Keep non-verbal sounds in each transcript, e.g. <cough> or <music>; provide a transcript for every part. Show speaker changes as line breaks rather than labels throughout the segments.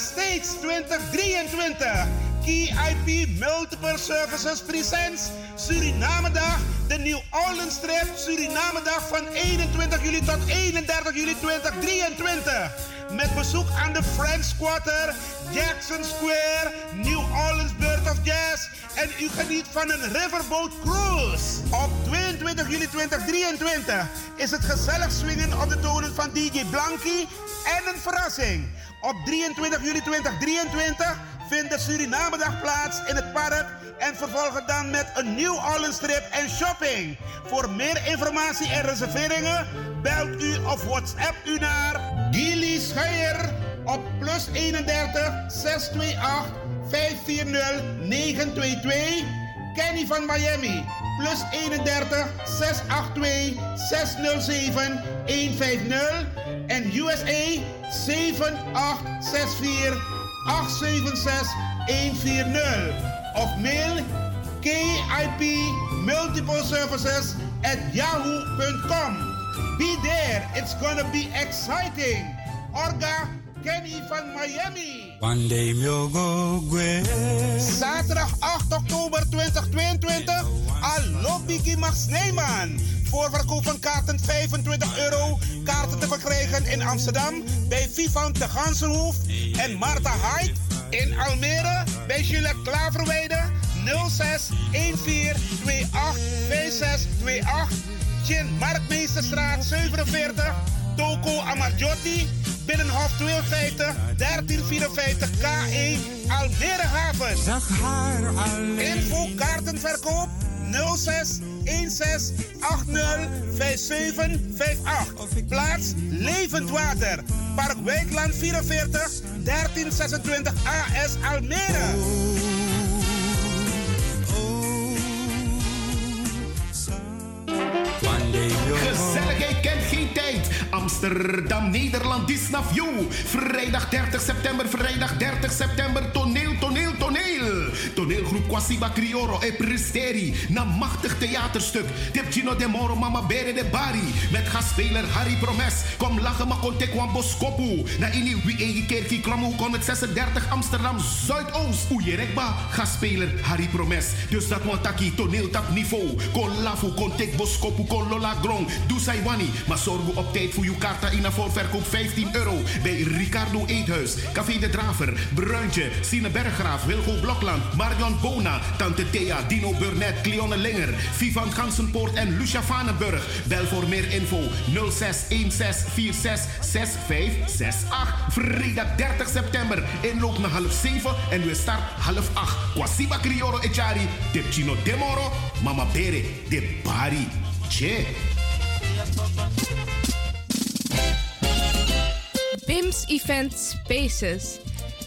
States 2023. KIP Multiple Services presents Surinamedag, de New Orleans Trip Surinamedag van 21 juli tot 31 juli 2023. Met bezoek aan de French Quarter, Jackson Square, New Orleans Birth of Jazz en u geniet van een riverboat cruise. Op 22 juli 2023 is het gezellig swingen op de tonen van DJ Blanky en een verrassing. Op 23 juli 2023 vindt de Surinamedag plaats in het park en vervolgen dan met een nieuw Orleans en shopping. Voor meer informatie en reserveringen belt u of WhatsApp u naar Gilly Scheier op plus 31 628 540 922. Kenny van Miami plus 31 682 607 150 en USA 7864 876 140 of mail KIP Multiple Services at yahoo.com. Be there, it's gonna be exciting. Orga Kenny van Miami.
One day go
Zaterdag 8 oktober 2022. Allo Biggie Max Neyman. Voorverkoop van kaarten 25 euro. Kaarten te verkrijgen in Amsterdam bij Vivant de Gansenhoef. En Marta Hyde in Almere bij Juliette Klaverweide 06 14 28 5628. Chin Markmeesterstraat 47. Toko Amarjotti. Binnenhof 52 1354 K1 Almere Haven.
Zag haar alleen.
Info kaartenverkoop 06 16 80 57 58. Plaats Levend Water. Park Wijkland 44 1326 AS Almere.
Amsterdam, Nederland, you. Vrijdag 30 september, vrijdag 30 september. Toneel, toneel. Toneelgroep Kwasiba Crioro e Presteri. Na machtig theaterstuk. Tipchino de Moro, Mama Bere de Bari. Met gastspeler Harry Promes. Kom lachen, maar wan boskopu. Na ini wie egi kerkie kromo 136 Amsterdam Zuidoost. Oejerekba, gastspeler Harry Promes. Dus dat want taki toneeltap niveau. Kon lafu, kontek boskopu, kon lola grong. Doe wani. Maar zorg op tijd voor uw kaarta in voor verkoop 15 euro. Bij Ricardo Eethuis, Café de Draver, Bruintje, Sine Berggraaf, Wilgo Blokland, Marion Bona, Tante Thea, Dino Burnett, Cleone Linger, Vivan Gansenpoort en Lucia Vanenburg. Bel voor meer info 0616466568. Vrijdag 30 september. Inloop naar half 7 en we start half 8. Kwasiba Crioro Echari, de Chino Demoro, Mama Bere, de Bari. Che.
BIMS Event Spaces.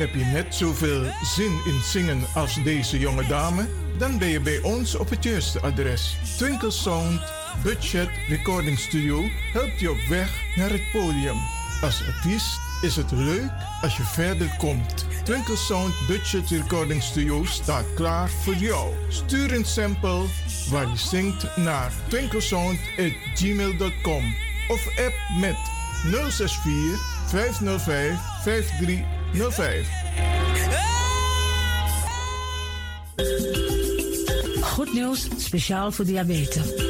Heb je net zoveel zin in zingen als deze jonge dame? Dan ben je bij ons op het juiste adres. Twinkle Sound Budget Recording Studio helpt je op weg naar het podium. Als artiest is het leuk als je verder komt. Twinkle Sound Budget Recording Studio staat klaar voor jou. Stuur een sample waar je zingt naar twinklesound.gmail.com of app met 064 505 5305.
Goed nieuws, speciaal voor diabetes.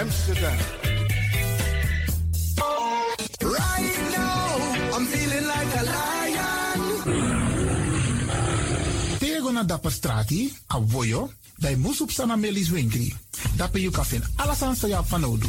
Amsterdam.
Right now, I'm feeling like a lion.
Tego na dapper strati, a voyo, bij Moesop Sana Melis Winkri. Dapper you alles aan sa van Odu.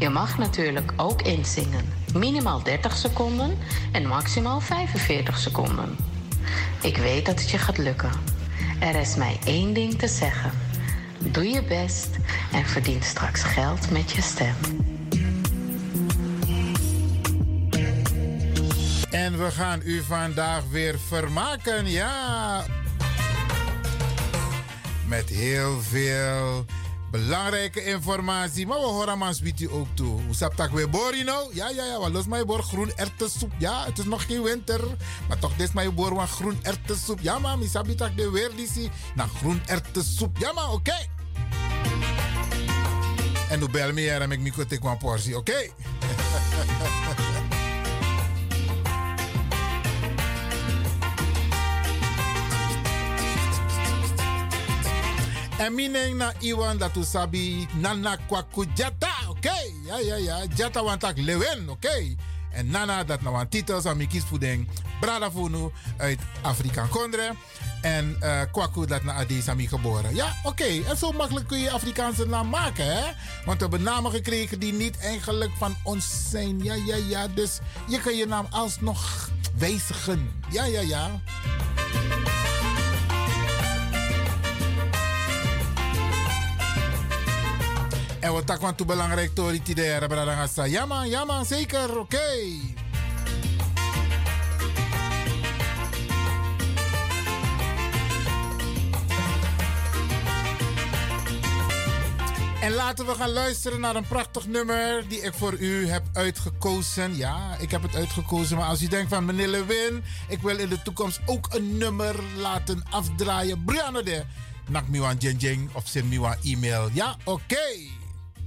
Je mag natuurlijk ook inzingen. Minimaal 30 seconden en maximaal 45 seconden. Ik weet dat het je gaat lukken. Er is mij één ding te zeggen. Doe je best en verdien straks geld met je stem.
En we gaan u vandaag weer vermaken, ja. Met heel veel belangrijke informatie. Maar we horen u ook toe. Hoe sap tak weer boor, you know? Ja, ja, ja. Wat los mij boor groen erwtensoep. Ja, het is nog geen winter. Maar toch, dit is mijn boor van groen erwtensoep. Ja, maar mi sabi tak de weer naar groen erwtensoep. Ja, maar oké. En nu bel me en ik me portie, oké? <laughs> En mineng na iwan dat u sabi nana kwaku jata, oké? Okay. Ja, ja, ja. Jata wantak lewen, oké? Okay. En nana dat na wan titels aan mikis voeding. Brada Funu uit Afrika Kondre. En uh, kwaku dat na Adesami geboren. Ja, oké. Okay. En zo makkelijk kun je Afrikaanse naam maken, hè? Want we hebben namen gekregen die niet eigenlijk van ons zijn. Ja, ja, ja. Dus je kan je naam alsnog wijzigen. Ja, ja, ja. En wat daar toe belangrijk tori ti de Brarangasa. Ja man, zeker, oké.
En laten we gaan luisteren naar een prachtig nummer die ik voor u heb uitgekozen. Ja, ik heb het uitgekozen. Maar als u denkt van meneer Lewin, ik wil in de toekomst ook een nummer laten afdraaien. Brianne de. Nak jeng jeng of send e-mail. Ja, oké.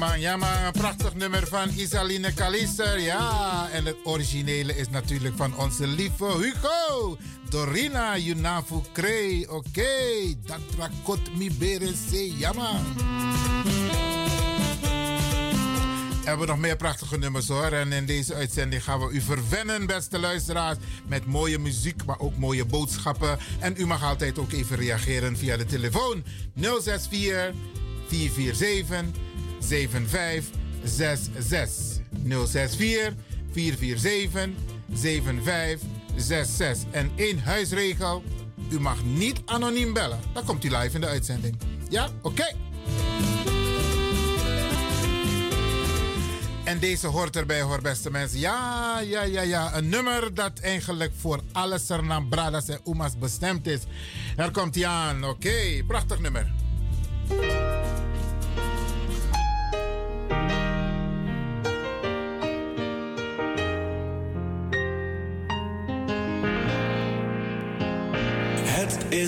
man, ja man, een prachtig nummer van Isaline Kalister. Ja, en het originele is natuurlijk van onze lieve Hugo. Dorina Yunafu Kree. Oké, okay. dat trakot mi bere se, ja man. We hebben nog meer prachtige nummers hoor. En in deze uitzending gaan we u verwennen, beste luisteraars. Met mooie muziek, maar ook mooie boodschappen. En u mag altijd ook even reageren via de telefoon 064 447 7566. 064 447 7566. En één huisregel. U mag niet anoniem bellen. Dan komt u live in de uitzending. Ja? Oké. En deze hoort erbij, hoor, beste mensen. Ja, ja, ja, ja. Een nummer dat eigenlijk voor alle Sernam Bradas en Umas bestemd is. Daar komt hij aan. Oké, prachtig nummer.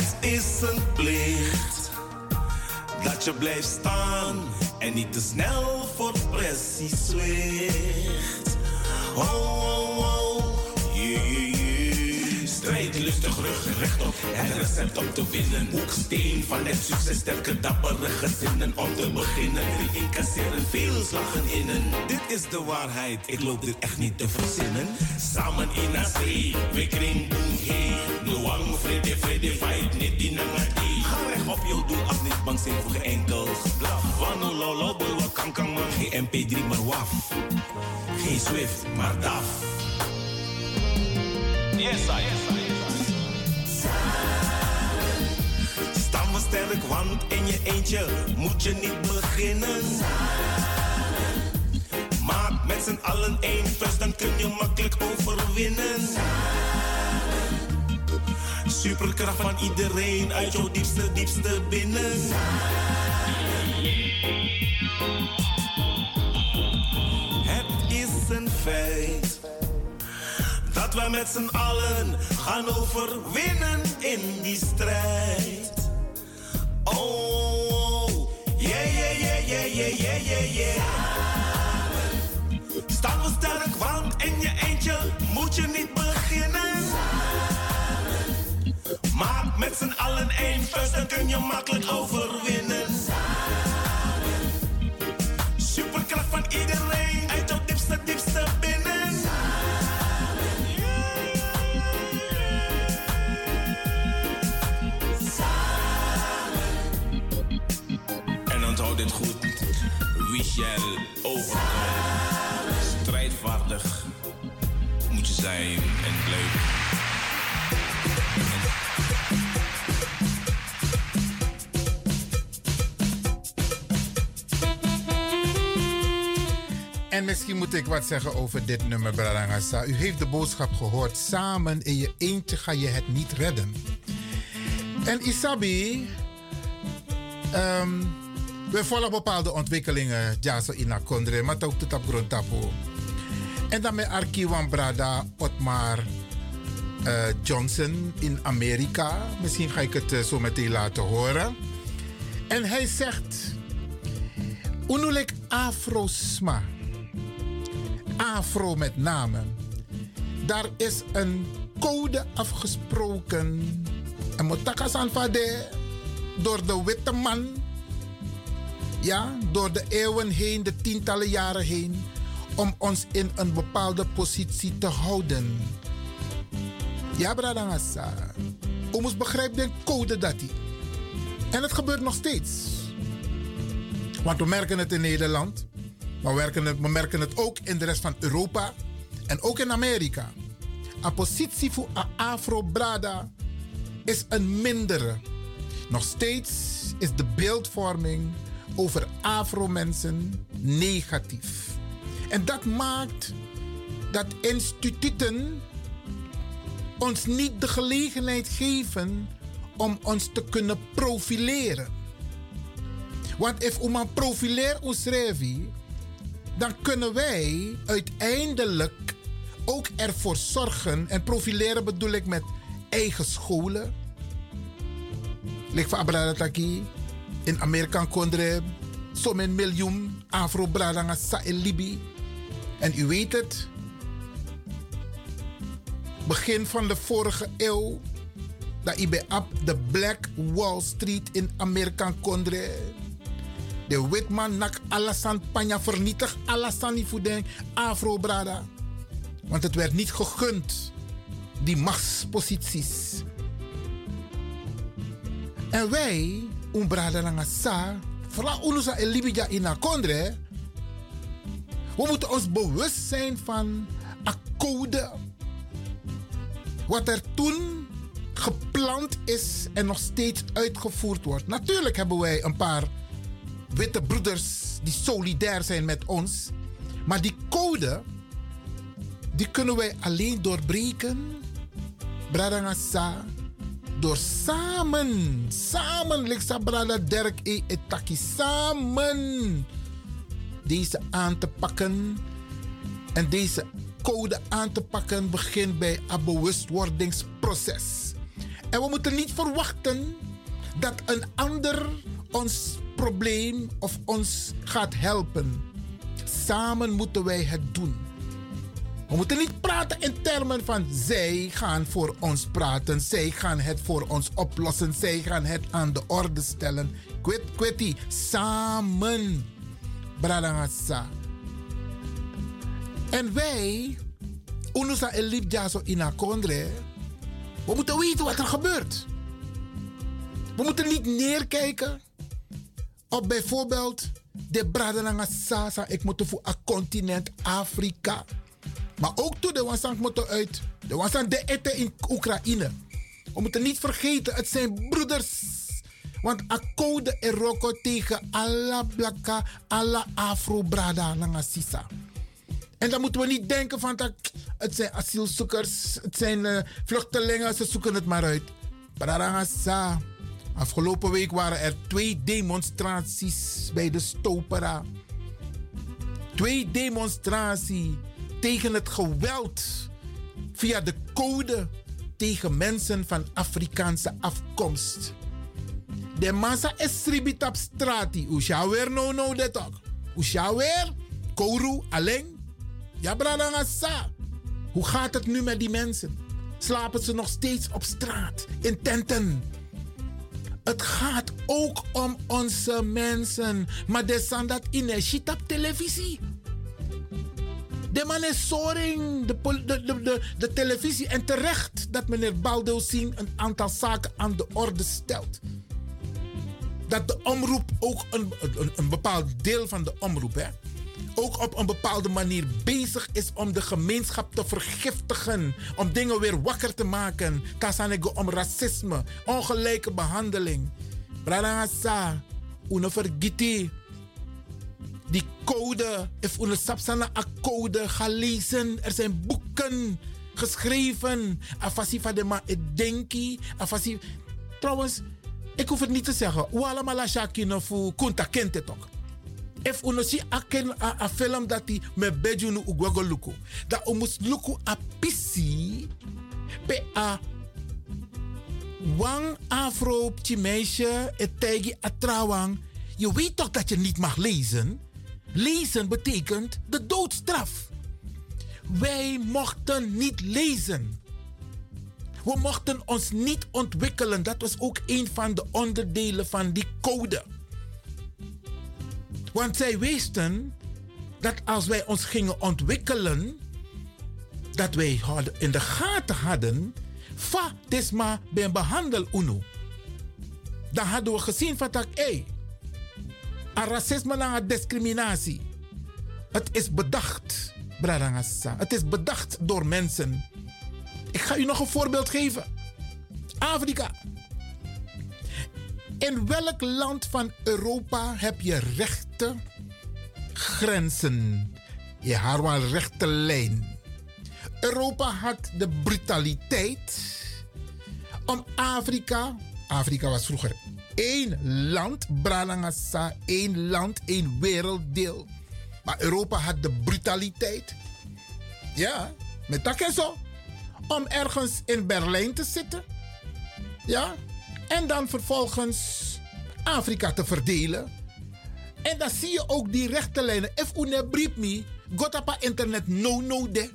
Het is een plicht dat je blijft staan en niet te snel voor pressie zwicht. Oh, oh, oh. Lustig, rug rechtop. Het recept om te winnen. Hoeksteen van het succes, sterke dappere gezinnen. Om te beginnen, drie incasseren, veel slagen innen. Dit is de waarheid, ik loop dit echt niet te verzinnen. Samen in zee, we kring boom hey. Luang, vrede, vrede, fight, niet die nangadi. Ga recht op je doel af, niet bang zijn voor geen enkel geblaf. Wano, lolo, bulwa, kan, kan, man. Geen MP3, maar waf. Geen Swift, maar DAF. Yes, I, yes, I, Staan we sterk, want in je eentje moet je niet beginnen. Maak met z'n allen één vuist, dan kun je makkelijk overwinnen. Superkracht van iedereen uit jouw diepste, diepste binnen. Wij met z'n allen gaan overwinnen in die strijd. Oh, yeah, yeah, yeah, yeah, yeah, yeah, yeah, yeah. Staan we sterk, want in je eentje moet je niet beginnen. Maak met z'n allen één vuist, dan kun je makkelijk overwinnen. Superkracht van iedereen Strijdvaardig moet je zijn en blijven.
En misschien moet ik wat zeggen over dit nummer, Brarangasa. U heeft de boodschap gehoord. Samen in je eentje ga je het niet redden. En Isabi, ehm, we volgen bepaalde ontwikkelingen. Ja, zo in maar ook tot op Grontapo. En dan met Arkiwan Brada Otmar eh, Johnson in Amerika. Misschien ga ik het eh, zo meteen laten horen. En hij zegt... Unulik Afrosma. Afro met name. Daar is een code afgesproken. En Motaka Sanfade door de witte man. Ja, door de eeuwen heen, de tientallen jaren heen, om ons in een bepaalde positie te houden. Ja, Bradangasa. Om ons begrijpt de code dat die. En het gebeurt nog steeds. Want we merken het in Nederland. Maar we merken het, ook in de rest van Europa. En ook in Amerika. A positie voor Afro-Brada is een mindere. Nog steeds is de beeldvorming over Afro-mensen negatief. En dat maakt dat instituten ons niet de gelegenheid geven om ons te kunnen profileren. Want als we profileer ons dan kunnen wij uiteindelijk ook ervoor zorgen, en profileren bedoel ik met eigen scholen. Lik van Abradataki, in Amerika kondre, zo'n miljoen Afro-Bradanga sa in Libi. En u weet het, begin van de vorige eeuw, dat ik bij de Black Wall Street in Amerika kondre. De witman nak alasan panya vernietig alasan voeding Afro-Brada. Want het werd niet gegund, die machtsposities. En wij, umbrada nanga sa, vooral unusa Libya in Kondre, we moeten ons bewust zijn van een code. Wat er toen gepland is en nog steeds uitgevoerd wordt. Natuurlijk hebben wij een paar witte broeders die solidair zijn met ons. Maar die code, die kunnen wij alleen doorbreken. Bradangasa. Door samen, samen, Brada Dirk E. Etaki, samen deze aan te pakken. En deze code aan te pakken begint bij een bewustwordingsproces. En we moeten niet verwachten dat een ander ons probleem of ons gaat helpen. Samen moeten wij het doen. We moeten niet praten in termen van zij gaan voor ons praten, zij gaan het voor ons oplossen, zij gaan het aan de orde stellen. Kweti, samen. Bradangasa. En wij, Unusa Elibja zo in Akondre, we moeten weten wat er gebeurt. We moeten niet neerkijken op bijvoorbeeld de Bradananga Sasa. Ik moet voor het continent Afrika. Maar ook toe de Wansang moeten uit. De Wansang de eten in Oekraïne. We moeten niet vergeten, het zijn broeders. Want akkouden en roko tegen alle blakka, alle afro-brada nanga sisa. En dan moeten we niet denken van dat het zijn asielzoekers, het zijn uh, vluchtelingen, ze zoeken het maar uit. Bradangasa. Afgelopen week waren er twee demonstraties bij de Stopera. Twee demonstraties tegen het geweld via de code tegen mensen van Afrikaanse afkomst. De massa is ribit op straat. Usha no no dat ook. Weer. Kouru alleen. Ja bradangasa. Hoe gaat het nu met die mensen? Slapen ze nog steeds op straat? In tenten? Het gaat ook om onze mensen. Maar de zijn dat in shit op televisie. De man is de, de, de, de, televisie. En terecht dat meneer Baldo zien een aantal zaken aan de orde stelt. Dat de omroep ook een, een, bepaald deel van de omroep, hè, ook op een bepaalde manier bezig is om de gemeenschap te vergiftigen. Om dingen weer wakker te maken. Kasanego om racisme, ongelijke behandeling. Bradangasa, una vergiti. Die code, if una sapsana a code, ga lezen. Er zijn boeken geschreven. Afasi de ma denki. Afasi. Trouwens, ik hoef het niet te zeggen. Wala la shakino fu kunta kente toch. If uno si aken a, a film dat die me beju nu ugwago luku. Da umus luku a pisi pe a wang afro meisje etegi a trawang. Je weet toch dat je niet mag lezen? Lezen betekent de doodstraf. Wij mochten niet lezen. We mochten ons niet ontwikkelen. Dat was ook een van de onderdelen van die code. Want zij wisten dat als wij ons gingen ontwikkelen, dat wij in de gaten hadden, fa desma ben behandel uno. Dan hadden we gezien van dat, hey, racisme en discriminatie. Het is bedacht, Bradangasa. Het is bedacht door mensen. Ik ga u nog een voorbeeld geven. Afrika. In welk land van Europa heb je rechte grenzen? Je haar wel rechte lijn. Europa had de brutaliteit om Afrika. Afrika was vroeger één land, Bralangasa, één land, één werelddeel. Maar Europa had de brutaliteit. Ja, met dat en zo. Om ergens in Berlijn te zitten. Ja, en dan vervolgens Afrika te verdelen. En dan zie je ook die rechte lijnen. If une brief me, gotapa internet no no de.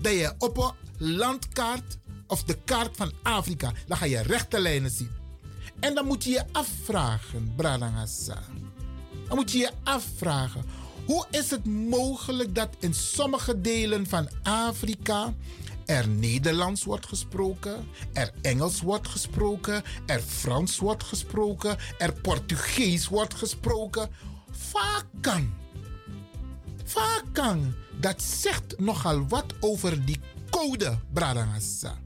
Dat je op een landkaart of de kaart van Afrika, dan ga je rechte lijnen zien. En dan moet je je afvragen, Bradangasa. Dan moet je je afvragen. Hoe is het mogelijk dat in sommige delen van Afrika er Nederlands wordt gesproken, er Engels wordt gesproken, er Frans wordt gesproken, er Portugees wordt gesproken. Vakang. Vakang. Dat zegt nogal wat over die code, Bradangasa.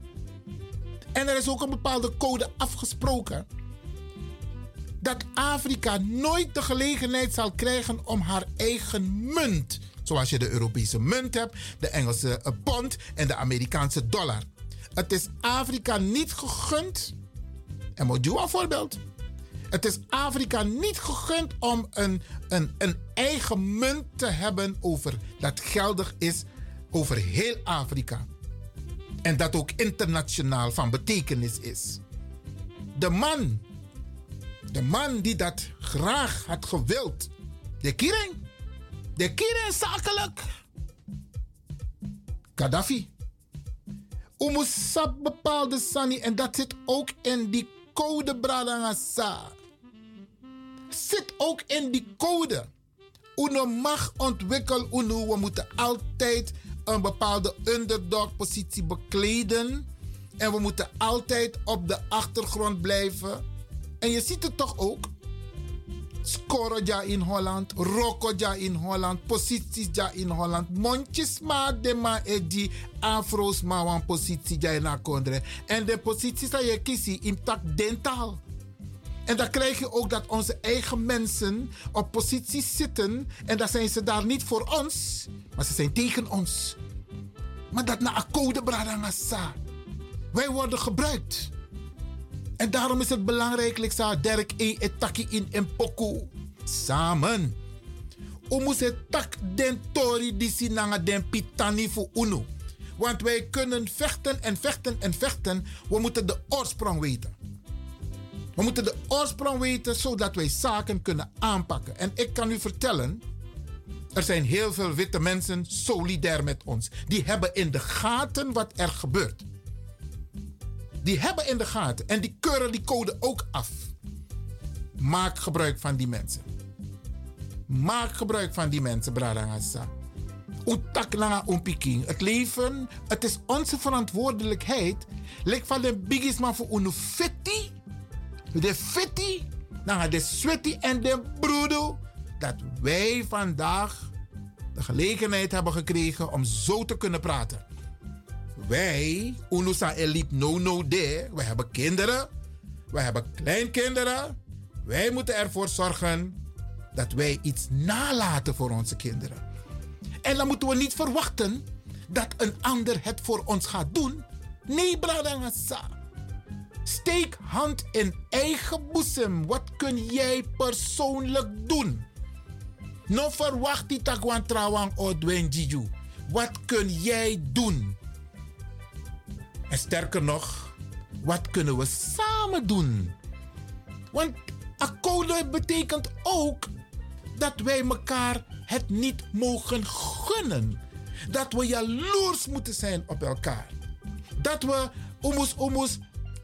En er is ook een bepaalde code afgesproken. Dat Afrika nooit de gelegenheid zal krijgen om haar eigen munt Zoals je de Europese munt hebt, de Engelse eh, pond en de Amerikaanse dollar. Het is Afrika niet gegund. En je een voorbeeld. Het is Afrika niet gegund om een, een, een eigen munt te hebben over, dat geldig is over heel Afrika. En dat ook internationaal van betekenis is. De man, de man die dat graag had gewild, de Kiring, de kieren zakelijk. Gaddafi. Umusab bepaalde sani en dat zit ook in die code Bradangasa. Zit ook in die code. Uno mag ontwikkelen, uno, we moeten altijd een bepaalde underdog positie bekleden. En we moeten altijd op de achtergrond blijven. En je ziet het toch ook. Skoro ja in Holland, Roko ja in Holland, posities ja in Holland. Mondjes ma de ma e di afro's ma in akondre. En de posities dat je kiest in tak dentaal. En dan krijg je ook dat onze eigen mensen op posities zitten. En dan zijn ze daar niet voor ons, maar ze zijn tegen ons. Maar dat na akkoorde bradangasa. Wij worden gebruikt. En daarom is het belangrijk, Lexa Derk e etaki in Empoku. Samen. Het tak den tori di sinanga den pitani voor UNO. Want wij kunnen vechten en vechten en vechten. We moeten de oorsprong weten. We moeten de oorsprong weten zodat wij zaken kunnen aanpakken. En ik kan u vertellen, er zijn heel veel witte mensen solidair met ons. Die hebben in de gaten wat er gebeurt die hebben in de gaten en die keuren die code ook af. Maak gebruik van die mensen. Maak gebruik van die mensen, Bradangasa. Utak langa umpiking. Het leven, het is onze verantwoordelijkheid. Lek van de biggest man voor unu fetti. De fetti, nou de sweaty en de broedo. Dat wij vandaag de gelegenheid hebben gekregen om zo te kunnen praten. Wij, Unusa Elip No No De, wij hebben kinderen, wij hebben kleinkinderen. Wij moeten ervoor zorgen dat wij iets nalaten voor onze kinderen. En dan moeten we niet verwachten dat een ander het voor ons gaat doen. Nee, Bradangasa. Steek hand in eigen boezem. Wat kun jij persoonlijk doen? No verwacht die takwan trouwang odwen Wat kun jij doen? En sterker nog, wat kunnen we samen doen? Want akkoord betekent ook dat wij elkaar het niet mogen gunnen. Dat we jaloers moeten zijn op elkaar. Dat we omus omus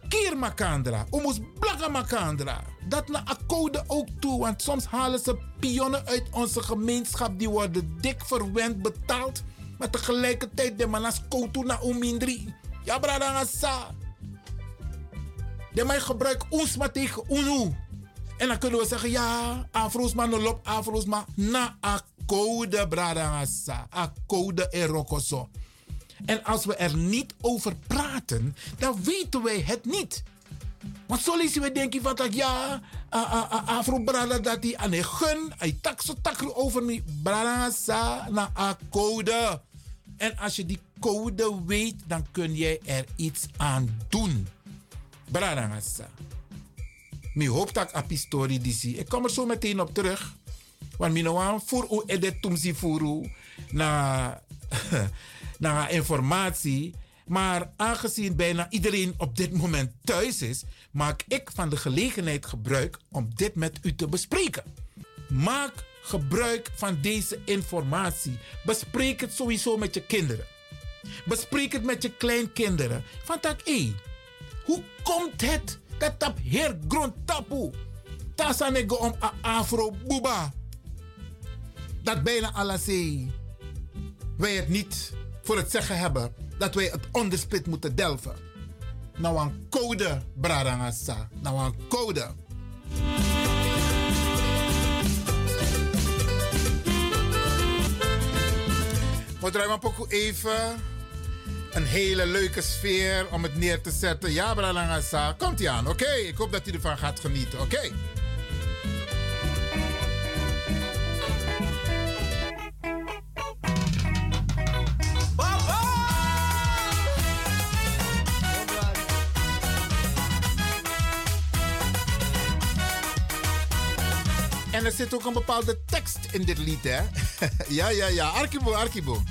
kier makandra. Omus blaga makandra. Dat na akkouden ook toe. Want soms halen ze pionnen uit onze gemeenschap. Die worden dik verwend betaald. Maar tegelijkertijd de manas koutu na umindri. Ja bradangasa. De mij gebruik ons maar tegen unu. En dan kunnen we zeggen, ja, afroos maar no lop, afroos maar na akkouden bradangasa. Akkouden erokoso. En als we er niet over praten, dan weten wij het niet. Want zo lezen we denken van dat ja, afro brada dat hij aan de gun, hij tak zo tak over die brada sa na a code. En als je die code weet, dan kun jij er iets aan doen. Brada sa. Mi hoop dat ik zie. Ik kom er zo meteen op terug. Want mi no voor u edet tumsi na <laughs> naar informatie. Maar aangezien bijna iedereen op dit moment thuis is, maak ik van de gelegenheid gebruik om dit met u te bespreken. Maak gebruik van deze informatie. Bespreek het sowieso met je kinderen. Bespreek het met je kleinkinderen. Van tak, hé, hoe komt het dat dat heer grond tapu? Tasanego om a afro buba. Dat bijna alles wij het niet voor het zeggen hebben dat wij het onderspit moeten delven. Nou een code, Bradangasa. Nou een code. We draaien maar even een hele leuke sfeer om het neer te zetten. Ja, Bradangasa. Komt ie aan, oké? Ik hoop dat u ervan gaat genieten, oké? En er zit ook een bepaalde tekst in dit lied, hè? <laughs> ja, ja, ja. Arkibo, Arkibo.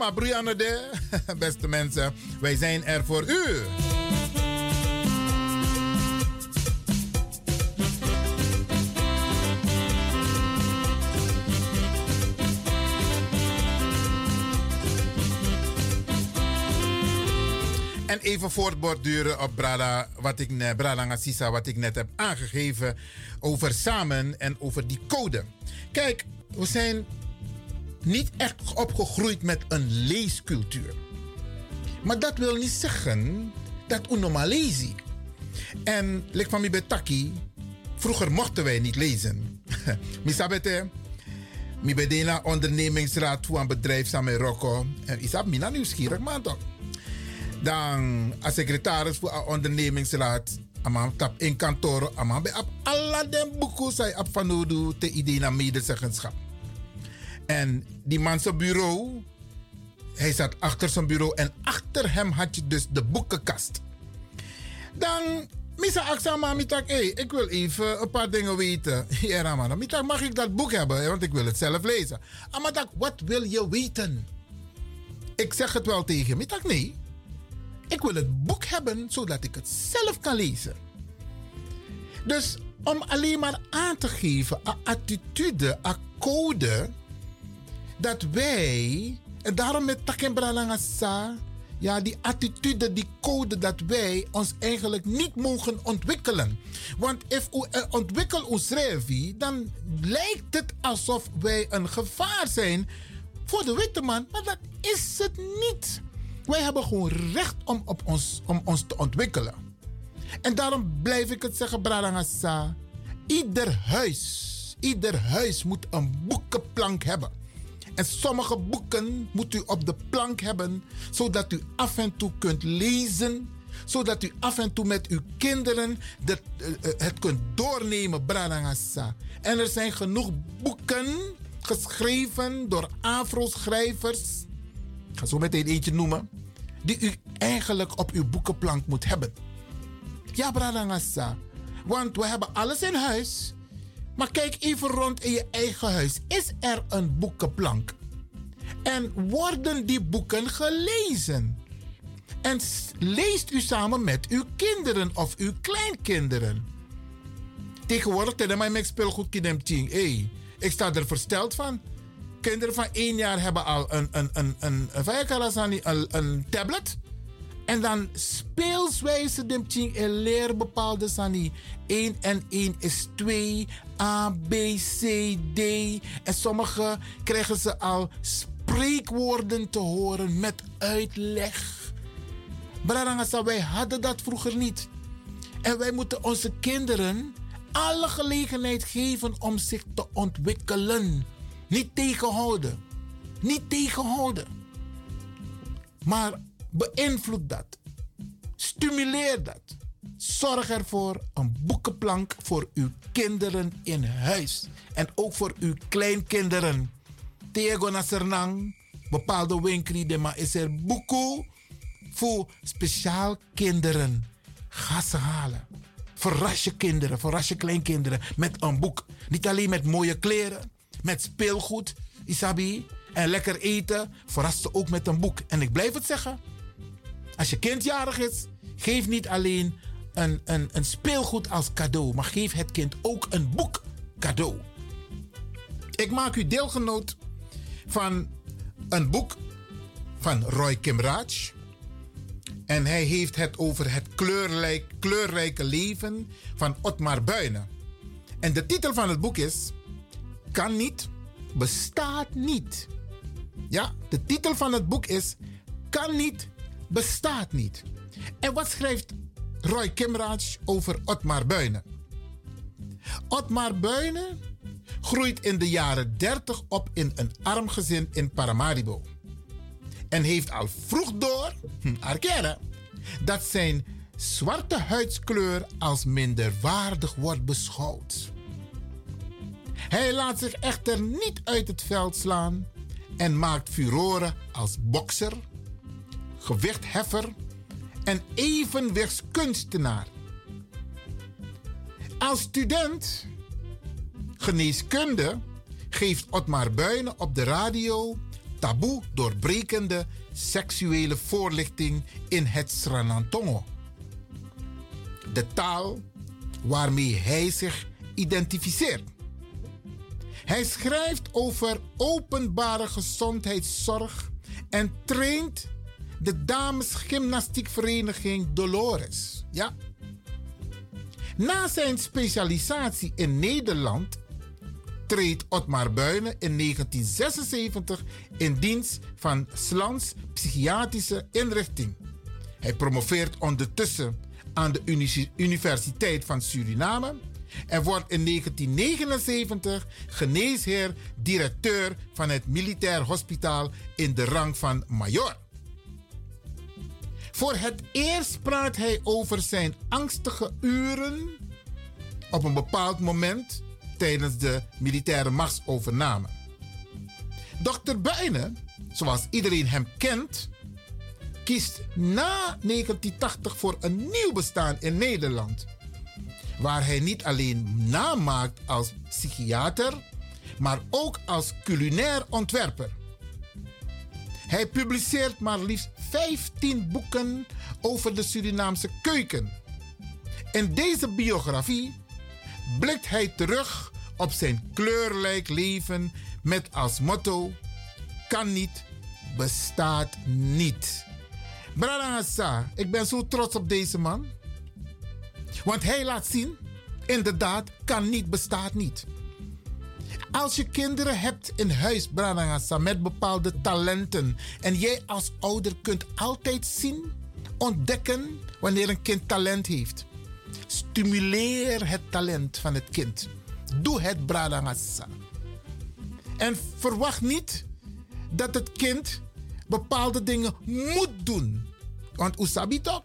Maar Brianne de, <laughs> beste mensen, wij zijn er voor u. En even voortborduren op Brada, wat ik, net- Brada Ngassisa, wat ik net heb aangegeven over samen en over die code. Kijk, we zijn niet echt opgegroeid met een leescultuur. Maar dat wil niet zeggen dat we normaal lezen. En lik van betaki, vroeger mochten wij niet lezen. <laughs> Misabete, mi bedena ondernemingsraad voor een bedrijf samen Rocco. En isab mina nieuwsgierig man toch. Dan als secretaris voor een ondernemingsraad. Amam tap in kantoor. Amam bij op alle den boeken zij op van te idee naar medezeggenschap. En die man zijn bureau. Hij zat achter zijn bureau en achter hem had je dus de boekenkast. Dan, Misa Aksama, mitak, hey, ik wil even een paar dingen weten. <laughs> Ja, Ramana, mitak, mag ik dat boek hebben? Want ik wil het zelf lezen. Amatak, wat wil je weten? Ik zeg het wel tegen mitak, nee. Ik wil het boek hebben zodat ik het zelf kan lezen. Dus om alleen maar aan te geven, een attitude, een code, dat wij, en daarom met Takembralangasa, ja, die attitude, die code, dat wij ons eigenlijk niet mogen ontwikkelen. Want als we eh, ontwikkelen ons revi, dan lijkt het alsof wij een gevaar zijn voor de witte man, maar dat is het niet. Wij hebben gewoon recht om, op ons, om ons te ontwikkelen. En daarom blijf ik het zeggen, Brarangasa. Ieder huis, ieder huis moet een boekenplank hebben. En sommige boeken moet u op de plank hebben, zodat u af en toe kunt lezen. Zodat u af en toe met uw kinderen de, eh, eh, het kunt doornemen, Brarangasa. En er zijn genoeg boeken geschreven door Afro-schrijvers. Ik ga zo meteen eentje noemen. Die u eigenlijk op uw boekenplank moet hebben. Ja, Bradangasa. Want we hebben alles in huis. Maar kijk even rond in je eigen huis. Is er een boekenplank? En worden die boeken gelezen? En leest u samen met uw kinderen of uw kleinkinderen? Tegenwoordig, tegen mij speelgoed. Hey, ik sta er versteld van. Kinderen van één jaar hebben al een, een, een, een, een, een, tablet. En dan speelswijze en leer bepaalde sani. 1 en 1 is 2, A, B, C, D. En sommige krijgen ze al spreekwoorden te horen met uitleg. Brarangasa, wij hadden dat vroeger niet. En wij moeten onze kinderen alle gelegenheid geven om zich te ontwikkelen. Niet tegenhouden. Niet tegenhouden. Maar beïnvloed dat. Stimuleer dat. Zorg ervoor een boekenplank voor uw kinderen in huis. En ook voor uw kleinkinderen. Tego Nasernang, bepaalde winkelen, maar is er boeken voor speciaal kinderen. Ga ze halen. Verras je kinderen, verras je kleinkinderen met een boek. Niet alleen met mooie kleren, met speelgoed, Isabi, en lekker eten. Verras ze ook met een boek. En ik blijf het zeggen. Als je kind jarig is, geef niet alleen een, speelgoed als cadeau, maar geef het kind ook een boek cadeau. Ik maak u deelgenoot van een boek van Roy Kimraj. En hij heeft het over het kleurrijk, kleurrijke leven van Otmar Buinen. En de titel van het boek is Kan niet, bestaat niet. Ja, de titel van het boek is Kan niet, bestaat niet. En wat schrijft Roy Kimraj over Otmar Buinen? Otmar Buinen groeit in de jaren 30 op in een arm gezin in Paramaribo. En heeft al vroeg door, hm, erkennen, dat zijn zwarte huidskleur als minderwaardig wordt beschouwd. Hij laat zich echter niet uit het veld slaan en maakt furoren als bokser, gewichtheffer en evenwichtskunstenaar. Als student geneeskunde geeft Otmar Buinen op de radio taboe doorbrekende seksuele voorlichting in het Sranantongo. De taal waarmee hij zich identificeert. Hij schrijft over openbare gezondheidszorg en traint de damesgymnastiekvereniging Dolores. Ja. Na zijn specialisatie in Nederland treedt Otmar Buinen in 1976 in dienst van Slans Psychiatrische Inrichting. Hij promoveert ondertussen aan de Universiteit van Suriname en wordt in 1979 geneesheer directeur van het Militair Hospitaal in de rang van major. Voor het eerst praat hij over zijn angstige uren op een bepaald moment tijdens de militaire machtsovername. Dr. Buijnen, zoals iedereen hem kent, kiest na 1980 voor een nieuw bestaan in Nederland. Waar hij niet alleen naam maakt als psychiater, maar ook als culinair ontwerper. Hij publiceert maar liefst 15 boeken over de Surinaamse keuken. In deze biografie blikt hij terug op zijn kleurrijk leven met als motto: kan niet, bestaat niet. Brada ik ben zo trots op deze man. Want hij laat zien, inderdaad, kan niet, bestaat niet. Als je kinderen hebt in huis, Branagasa, met bepaalde talenten. En jij als ouder kunt altijd zien, ontdekken wanneer een kind talent heeft. Stimuleer het talent van het kind. Doe het, Branagasa. En verwacht niet dat het kind bepaalde dingen moet doen. Want usabi toch?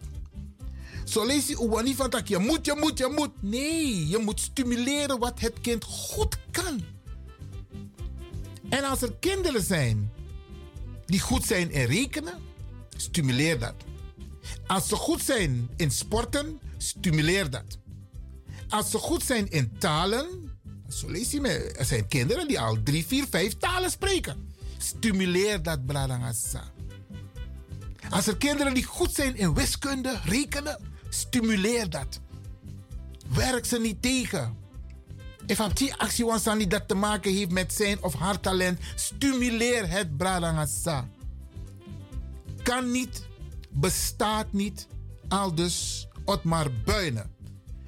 Zo lees je niet van dat je moet, je moet, je moet. Nee, je moet stimuleren wat het kind goed kan. En als er kinderen zijn die goed zijn in rekenen, stimuleer dat. Als ze goed zijn in sporten, stimuleer dat. Als ze goed zijn in talen, zo lees je er zijn kinderen die al drie, vier, vijf talen spreken. Stimuleer dat, Bradangasa. Als er kinderen die goed zijn in wiskunde, rekenen, stimuleer dat. Werk ze niet tegen. If die actie niet dat te maken heeft met zijn of haar talent, stimuleer het Bradangasa. Kan niet, bestaat niet, al dus Otmar Buinen.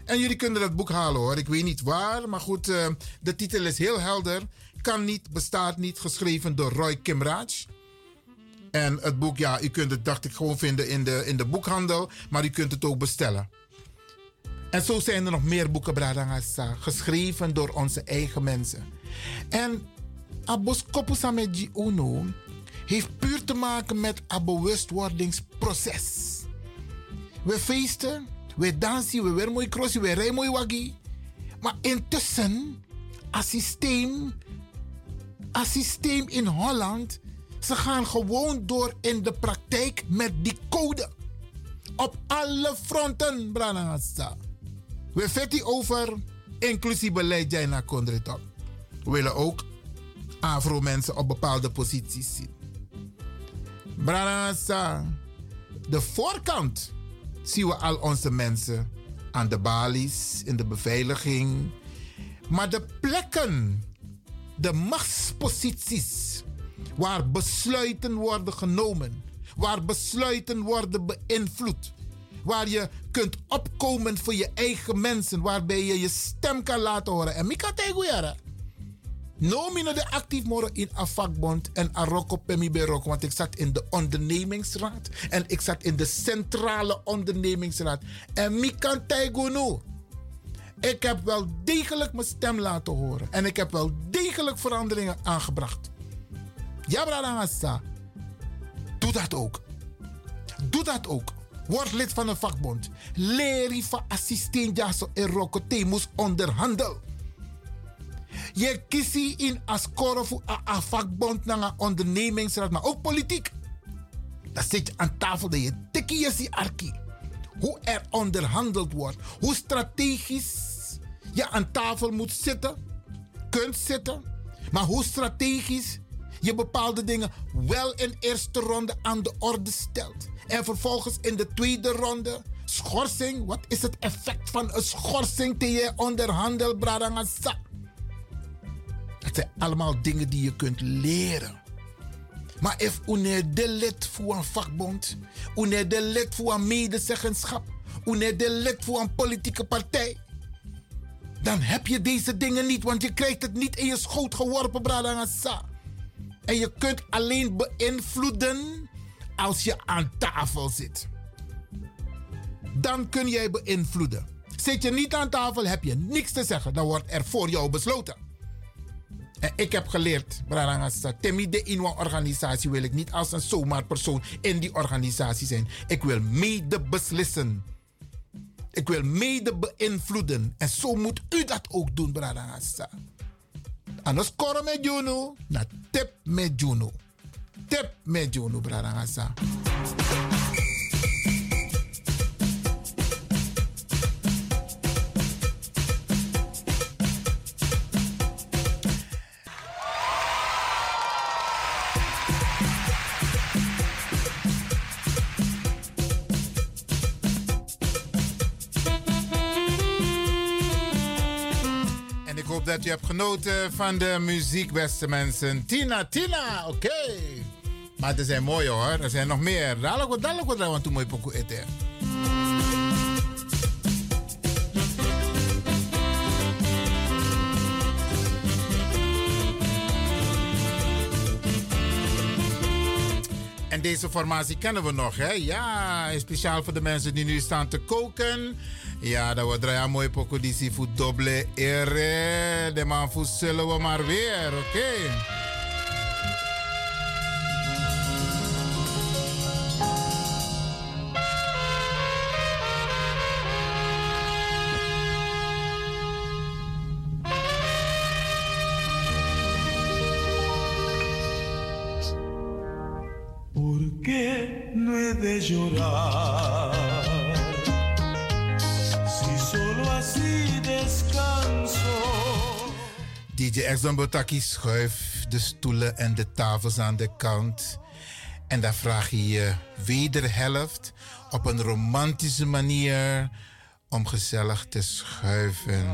En jullie kunnen dat boek halen hoor. Ik weet niet waar, maar goed, uh, de titel is heel helder. Kan niet, bestaat niet, geschreven door Roy Kimraj. En het boek, ja, u kunt het, dacht ik, gewoon vinden in de, in de boekhandel, maar u kunt het ook bestellen. En zo zijn er nog meer boeken, Bradangasa, geschreven door onze eigen mensen. En Abos Kopusameji Uno heeft puur te maken met een bewustwordingsproces. We feesten, we dansen, we weer mooi crossie, we rijden mooi waggie. Maar intussen, een systeem, een systeem in Holland, ze gaan gewoon door in de praktijk met die code. Op alle fronten, Branagasa. We vetten over inclusief beleid jij naar We willen ook Afro-mensen op bepaalde posities zien. Branagasa. De voorkant zien we al onze mensen aan de balies, in de beveiliging. Maar de plekken, de machtsposities, waar besluiten worden genomen, waar besluiten worden beïnvloed, waar je kunt opkomen voor je eigen mensen, waarbij je je stem kan laten horen. En Mika Teguera. Nomine de actief moro in een vakbond en Aroko Pemi Berok, want ik zat in de ondernemingsraad en ik zat in de centrale ondernemingsraad. En Mika Teguera. Ik heb wel degelijk mijn stem laten horen en ik heb wel degelijk veranderingen aangebracht. Doe dat ook. Doe dat ook. Word lid van een vakbond. Leer van assistent jaso en rokote moest onderhandel. Je kiest in ascoro voor een vakbond naar een ondernemingsraad, maar ook politiek. Dan zit je aan tafel dat je tikkie die arki. Hoe er onderhandeld wordt. Hoe strategisch je aan tafel moet zitten. Kunt zitten. Maar hoe strategisch Je bepaalde dingen wel in eerste ronde aan de orde stelt. En vervolgens in de tweede ronde schorsing. Wat is het effect van een schorsing tegen je onderhandel, Bradangasa? Dat zijn allemaal dingen die je kunt leren. Maar if une de lid voor een vakbond, une de lid voor een medezeggenschap, une de lid voor een politieke partij, dan heb je deze dingen niet, want je krijgt het niet in je schoot geworpen, Bradangasa. En je kunt alleen beïnvloeden als je aan tafel zit. Dan kun jij beïnvloeden. Zit je niet aan tafel, heb je niks te zeggen. Dan wordt er voor jou besloten. En ik heb geleerd, Brarangasa, Temi de in organisatie wil ik niet als een zomaar persoon in die organisatie zijn. Ik wil mede beslissen. Ik wil mede beïnvloeden. En zo moet u dat ook doen, Brarangasa. Anders koro met Juno, na tip met Juno. Tip met Juno, Brarangasa. Je hebt genoten van de muziek, beste mensen. Tina, Tina, oké. Maar er zijn mooie hoor, er zijn nog meer. Dadelijk wat, dadelijk wat, want toen je pokoe eten. En deze formatie kennen we nog, hè? Ja, speciaal voor de mensen die nu staan te koken. Ja, dat wordt draaien mooi poco die voor dubbele ere. De man voor zullen we maar weer, oké? DJ Exxon Botaki schuif de stoelen en de tafels aan de kant. En dan vraag je je wederhelft op een romantische manier om gezellig te schuiven.